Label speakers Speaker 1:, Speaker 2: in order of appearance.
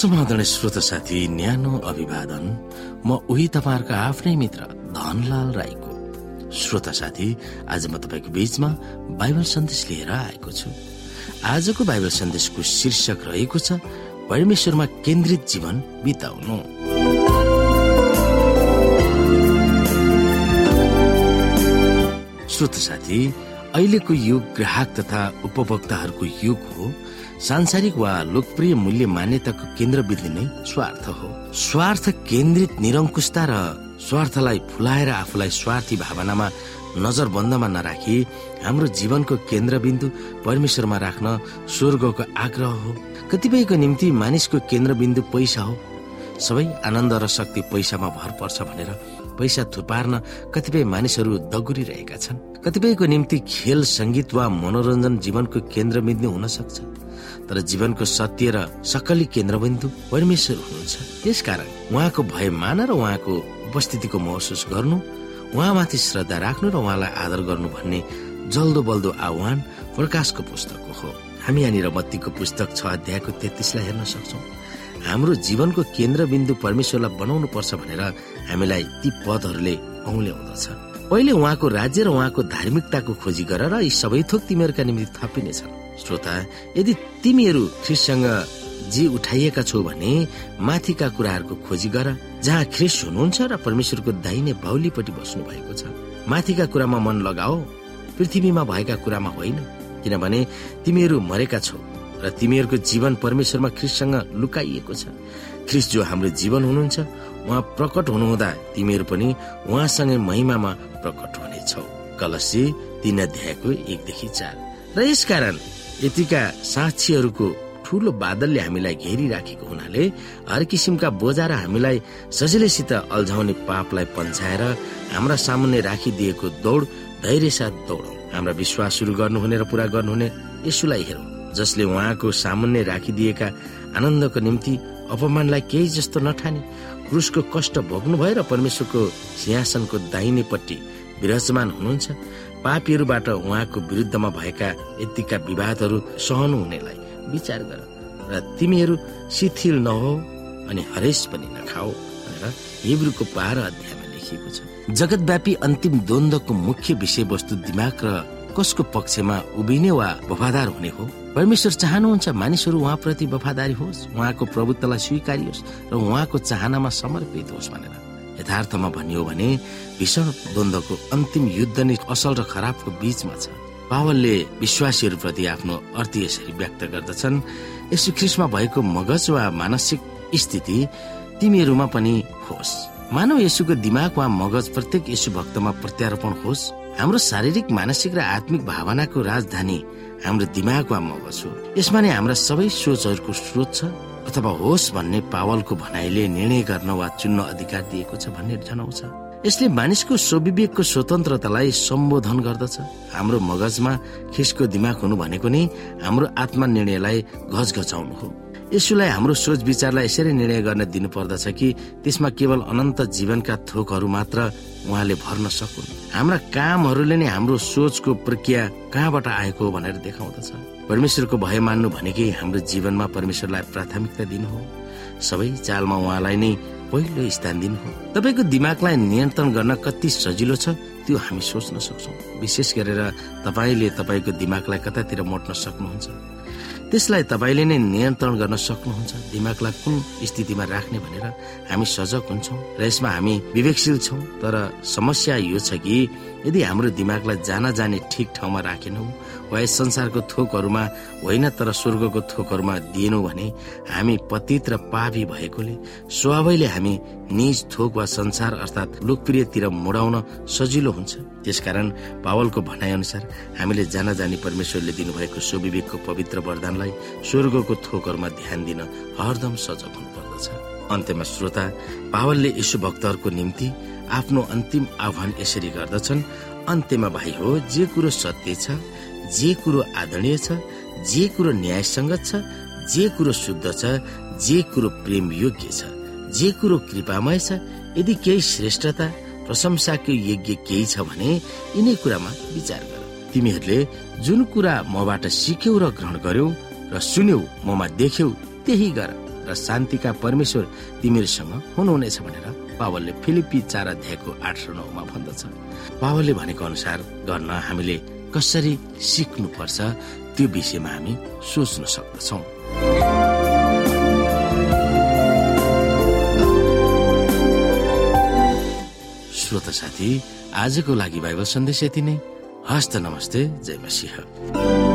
Speaker 1: समाधान श्रोत साथी न्यानो अभिवादन। म उही तपाईँहरूको आफ्नै मित्र धनलाल राईको। श्रोता साथी आज म तपाईँको बीचमा बाइबल सन्देश लिएर आएको छु। आजको बाइबल सन्देशको शीर्षक रहेको छ परमेश्वरमा केन्द्रित जीवन बिताउनु। श्रोत साथी अहिलेको युग ग्राहक तथा उपभोक्ताहरूको युग हो। सांसारिक वा लोकप्रिय मूल्य मान्यताको केन्द्रबिन्दु नै स्वार्थ हो। स्वार्थ केन्द्रित निरङ्कुशता र स्वार्थलाई फुलाएर आफूलाई स्वार्थी भावनामा नजरबन्दमा नराखी हाम्रो जीवनको केन्द्रबिन्दु परमेश्वरमा राख्न स्वर्गको आग्रह हो। कतिपयको निम्ति मानिसको केन्द्रबिन्दु पैसा हो। सबै आनन्द र शक्ति पैसामा भर पर्छ भनेर पैसा थुपार्न कतिपय मानिसहरू दगुरिरहेका छन्। कतिपयको निम्ति खेल सङ्गीत वा मनोरञ्जन जीवनको केन्द्रबिन्दु हुन सक्छ। तर जीवनको सत्य र सकली केन्द्रबिन्दु परमेश्वर हुनुहुन्छ। त्यसकारण उहाँको भय मान र उहाँको उपस्थितिको महसुस गर्नु उहाँमाथि श्रद्धा राख्नु र उहाँलाई आदर गर्नु भन्ने जल्दो बल्दो आह्वान प्रकाशको पुस्तकको हो। हामी यहाँनिर बत्तीको पुस्तक छ अध्यायको तेत्तिसलाई हेर्न सक्छौँ। हाम्रो जीवनको केन्द्रबिन्दु परमेश्वरलाई बनाउनु पर्छ भनेर हामीलाई ती पदहरूले औल्याउँदछ पहिले उहाँको राज्य र उहाँको धार्मिकताको खोजी गर र यी सबै थोक तिमीहरूका निम्ति थपिनेछन्। श्रोता यदि तिमीहरू ख्रिससँग जी उठाइएका छौ भने माथिका कुराहरूको खोजी गर जहाँ ख्रिस हुनुहुन्छ र परमेश्वरको दाहिने बाहुलीपट्टि बस्नु भएको छ। माथिका कुरामा मन लगाओ पृथ्वीमा भएका कुरामा होइन किनभने तिमीहरू मरेका छौ र तिमीहरूको जीवन परमेश्वरमा ख्रिससँग लुकाइएको छ। ख्रिस जो हाम्रो जीवन हुनुहुन्छ उहाँ प्रकट हुनुहुँदा तिमीहरू पनि उहाँसँगै महिमामा प्रकट हुनेछौ। कलसी तीन अध्यायको एकदेखि चार। र यसकारण यतिका साक्षीहरूको ठुलो बादलले हामीलाई घेरिराखेको हुनाले हर किसिमका बोजा र हामीलाई सजिलैसित अल्झाउने पापलाई पन्छाएर हाम्रा सामुन्ने राखिदिएको दौड धैर्य साथ दौडौँ। हाम्रा विश्वास सुरु गर्नुहुने र पूरा गर्नुहुने यसुलाई हेरौँ जसले उहाँको सामुन्ने राखिदिएका आनन्दको निम्ति अपमानलाई केही जस्तो नठाने। क्रुसको कष्ट भोग्नु भएर परमेश्वरको सिंहासनको दाहिनेपट्टि विराजमान हुनुहुन्छ। पापीहरूबाट उहाँको विरुद्धमा भएका यतिका विवादहरू सहनु हुनेलाई विचार गर र तिमीहरू शिथिल नहो अनि हरेस पनि नखाओ भनेर हिब्रूको बाह्र अध्यायमा लेखिएको छ। जगतव्यापी अन्तिम द्वन्द्वको मुख्य विषयवस्तु दिमाग र कसको पक्षमा उभिने वा वफादार हुने हो? परमेश्वर चाहनुहुन्छ मानिसहरू उहाँप्रति वफादारी होस् उहाँको प्रभुत्वलाई स्वीकारियोस् र उहाँको चाहनामा समर्पित होस् भनेर। यथार्थमा भनियो भने भीषण द्वन्द्वको अन्तिम युद्ध नै असल र खराबको बीचमा छ। पावलले विश्वासीहरूप्रति आफ्नो अर्थ यसरी व्यक्त गर्दछन् यसो ख्रिसमा भएको मगज वा मानसिक स्थिति तिमीहरूमा पनि होस्। मानव यसुको दिमाग वा मगज प्रत्येक यसु भक्तमा प्रत्यारोपण होस्। हाम्रो शारीरिक मानसिक र आत्मिक भावनाको राजधानी हाम्रो दिमाग वा मगज हो। यसमा नै हाम्रा सबै सोचहरूको स्रोत छ अथवा होस् भन्ने पावलको भनाइले निर्णय गर्न वा चुन्न अधिकार दिएको छ भन्ने जनाउँछ यसले मानिसको स्वविवेकको स्वतन्त्रतालाई सम्बोधन गर्दछ। हाम्रो मगजमा खिसको दिमाग हुनु भनेको नै हाम्रो आत्मा निर्णयलाई घचघचाउनु हो। यसुलाई हाम्रो सोच विचारलाई यसरी निर्णय गर्न दिनु पर्दछ कि त्यसमा केवल अनन्त जीवनका थोकहरू मात्र उहाँले भर्न सकुन्। हाम्रा कामहरूले नै हाम्रो सोचको प्रक्रिया कहाँबाट आएको भनेर देखाउँदछ। परमेश्वरको भय मान्नु भनेकै हाम्रो जीवनमा परमेश्वरलाई प्राथमिकता दिनु हो। सबै चालमा उहाँलाई नै पहिलो स्थान दिनु हो। तपाईँको दिमागलाई नियन्त्रण गर्न कति सजिलो छ त्यो हामी सोच्न सक्छौँ। विशेष गरेर तपाईँले तपाईँको दिमागलाई कतातिर मोट्न सक्नुहुन्छ। त्यसलाई तपाईँले नै नियन्त्रण गर्न सक्नुहुन्छ। दिमागलाई कुन स्थितिमा राख्ने भनेर हामी सजग हुन्छौँ र यसमा हामी विवेकशील छौँ। तर समस्या यो छ कि यदि हाम्रो दिमागलाई जान जाने ठिक ठाउँमा राखेनौँ वा यस संसारको थोकहरूमा होइन तर स्वर्गको थोकहरूमा दिएनौँ भने हामी पतित र पापी भएकोले स्वभावैले हामी निज थोक वा संसार अर्थात् लोकप्रियतिर मोडाउन सजिलो हुन्छ। त्यसकारण पावलको भनाइ अनुसार हामीले जान जाने परमेश्वरले दिनुभएको स्वविवेकको पवित्र वरदानलाई स्वर्गको थोकहरूमा ध्यान दिन हरदम सजग हुनु पर्दछ अन्त्यमा श्रोता पावलले यशु भक्तहरूको निम्ति आफ्नो अन्तिम आह्वान यसरी गर्दछन् अन्त्यमा भाइ हो जे कुरो सत्य छ जे कुरो आदरणीय छ जे कुरो न्यायसङ्गत छ जे कुरो शुद्ध छ जे कुरो प्रेम योग्य छ जे कुरो कृपामय छ यदि केही श्रेष्ठता प्रशंसाको यज्ञ केही छ भने यिनै कुरामा विचार गर। तिमीहरूले जुन कुरा मबाट सिक्यौ र ग्रहण गर्यौ र सुन्यौ ममा देख्यौ त्यही गर। र शान्तिका परमेश्वर तिमीहरूसँग हुनुहुनेछ भनेर पावलले फिलिपी चार अध्यायको आठ नौमा भन्दछ। पावलले भनेको अनुसार गर्न हामीले कसरी सिक्नुपर्छ त्यो विषयमा हामी सोच्न सक्दछौँ। श्रोत साथी आजको लागि बाइबल सन्देश यति नै। हस्त नमस्ते जय मसिंह।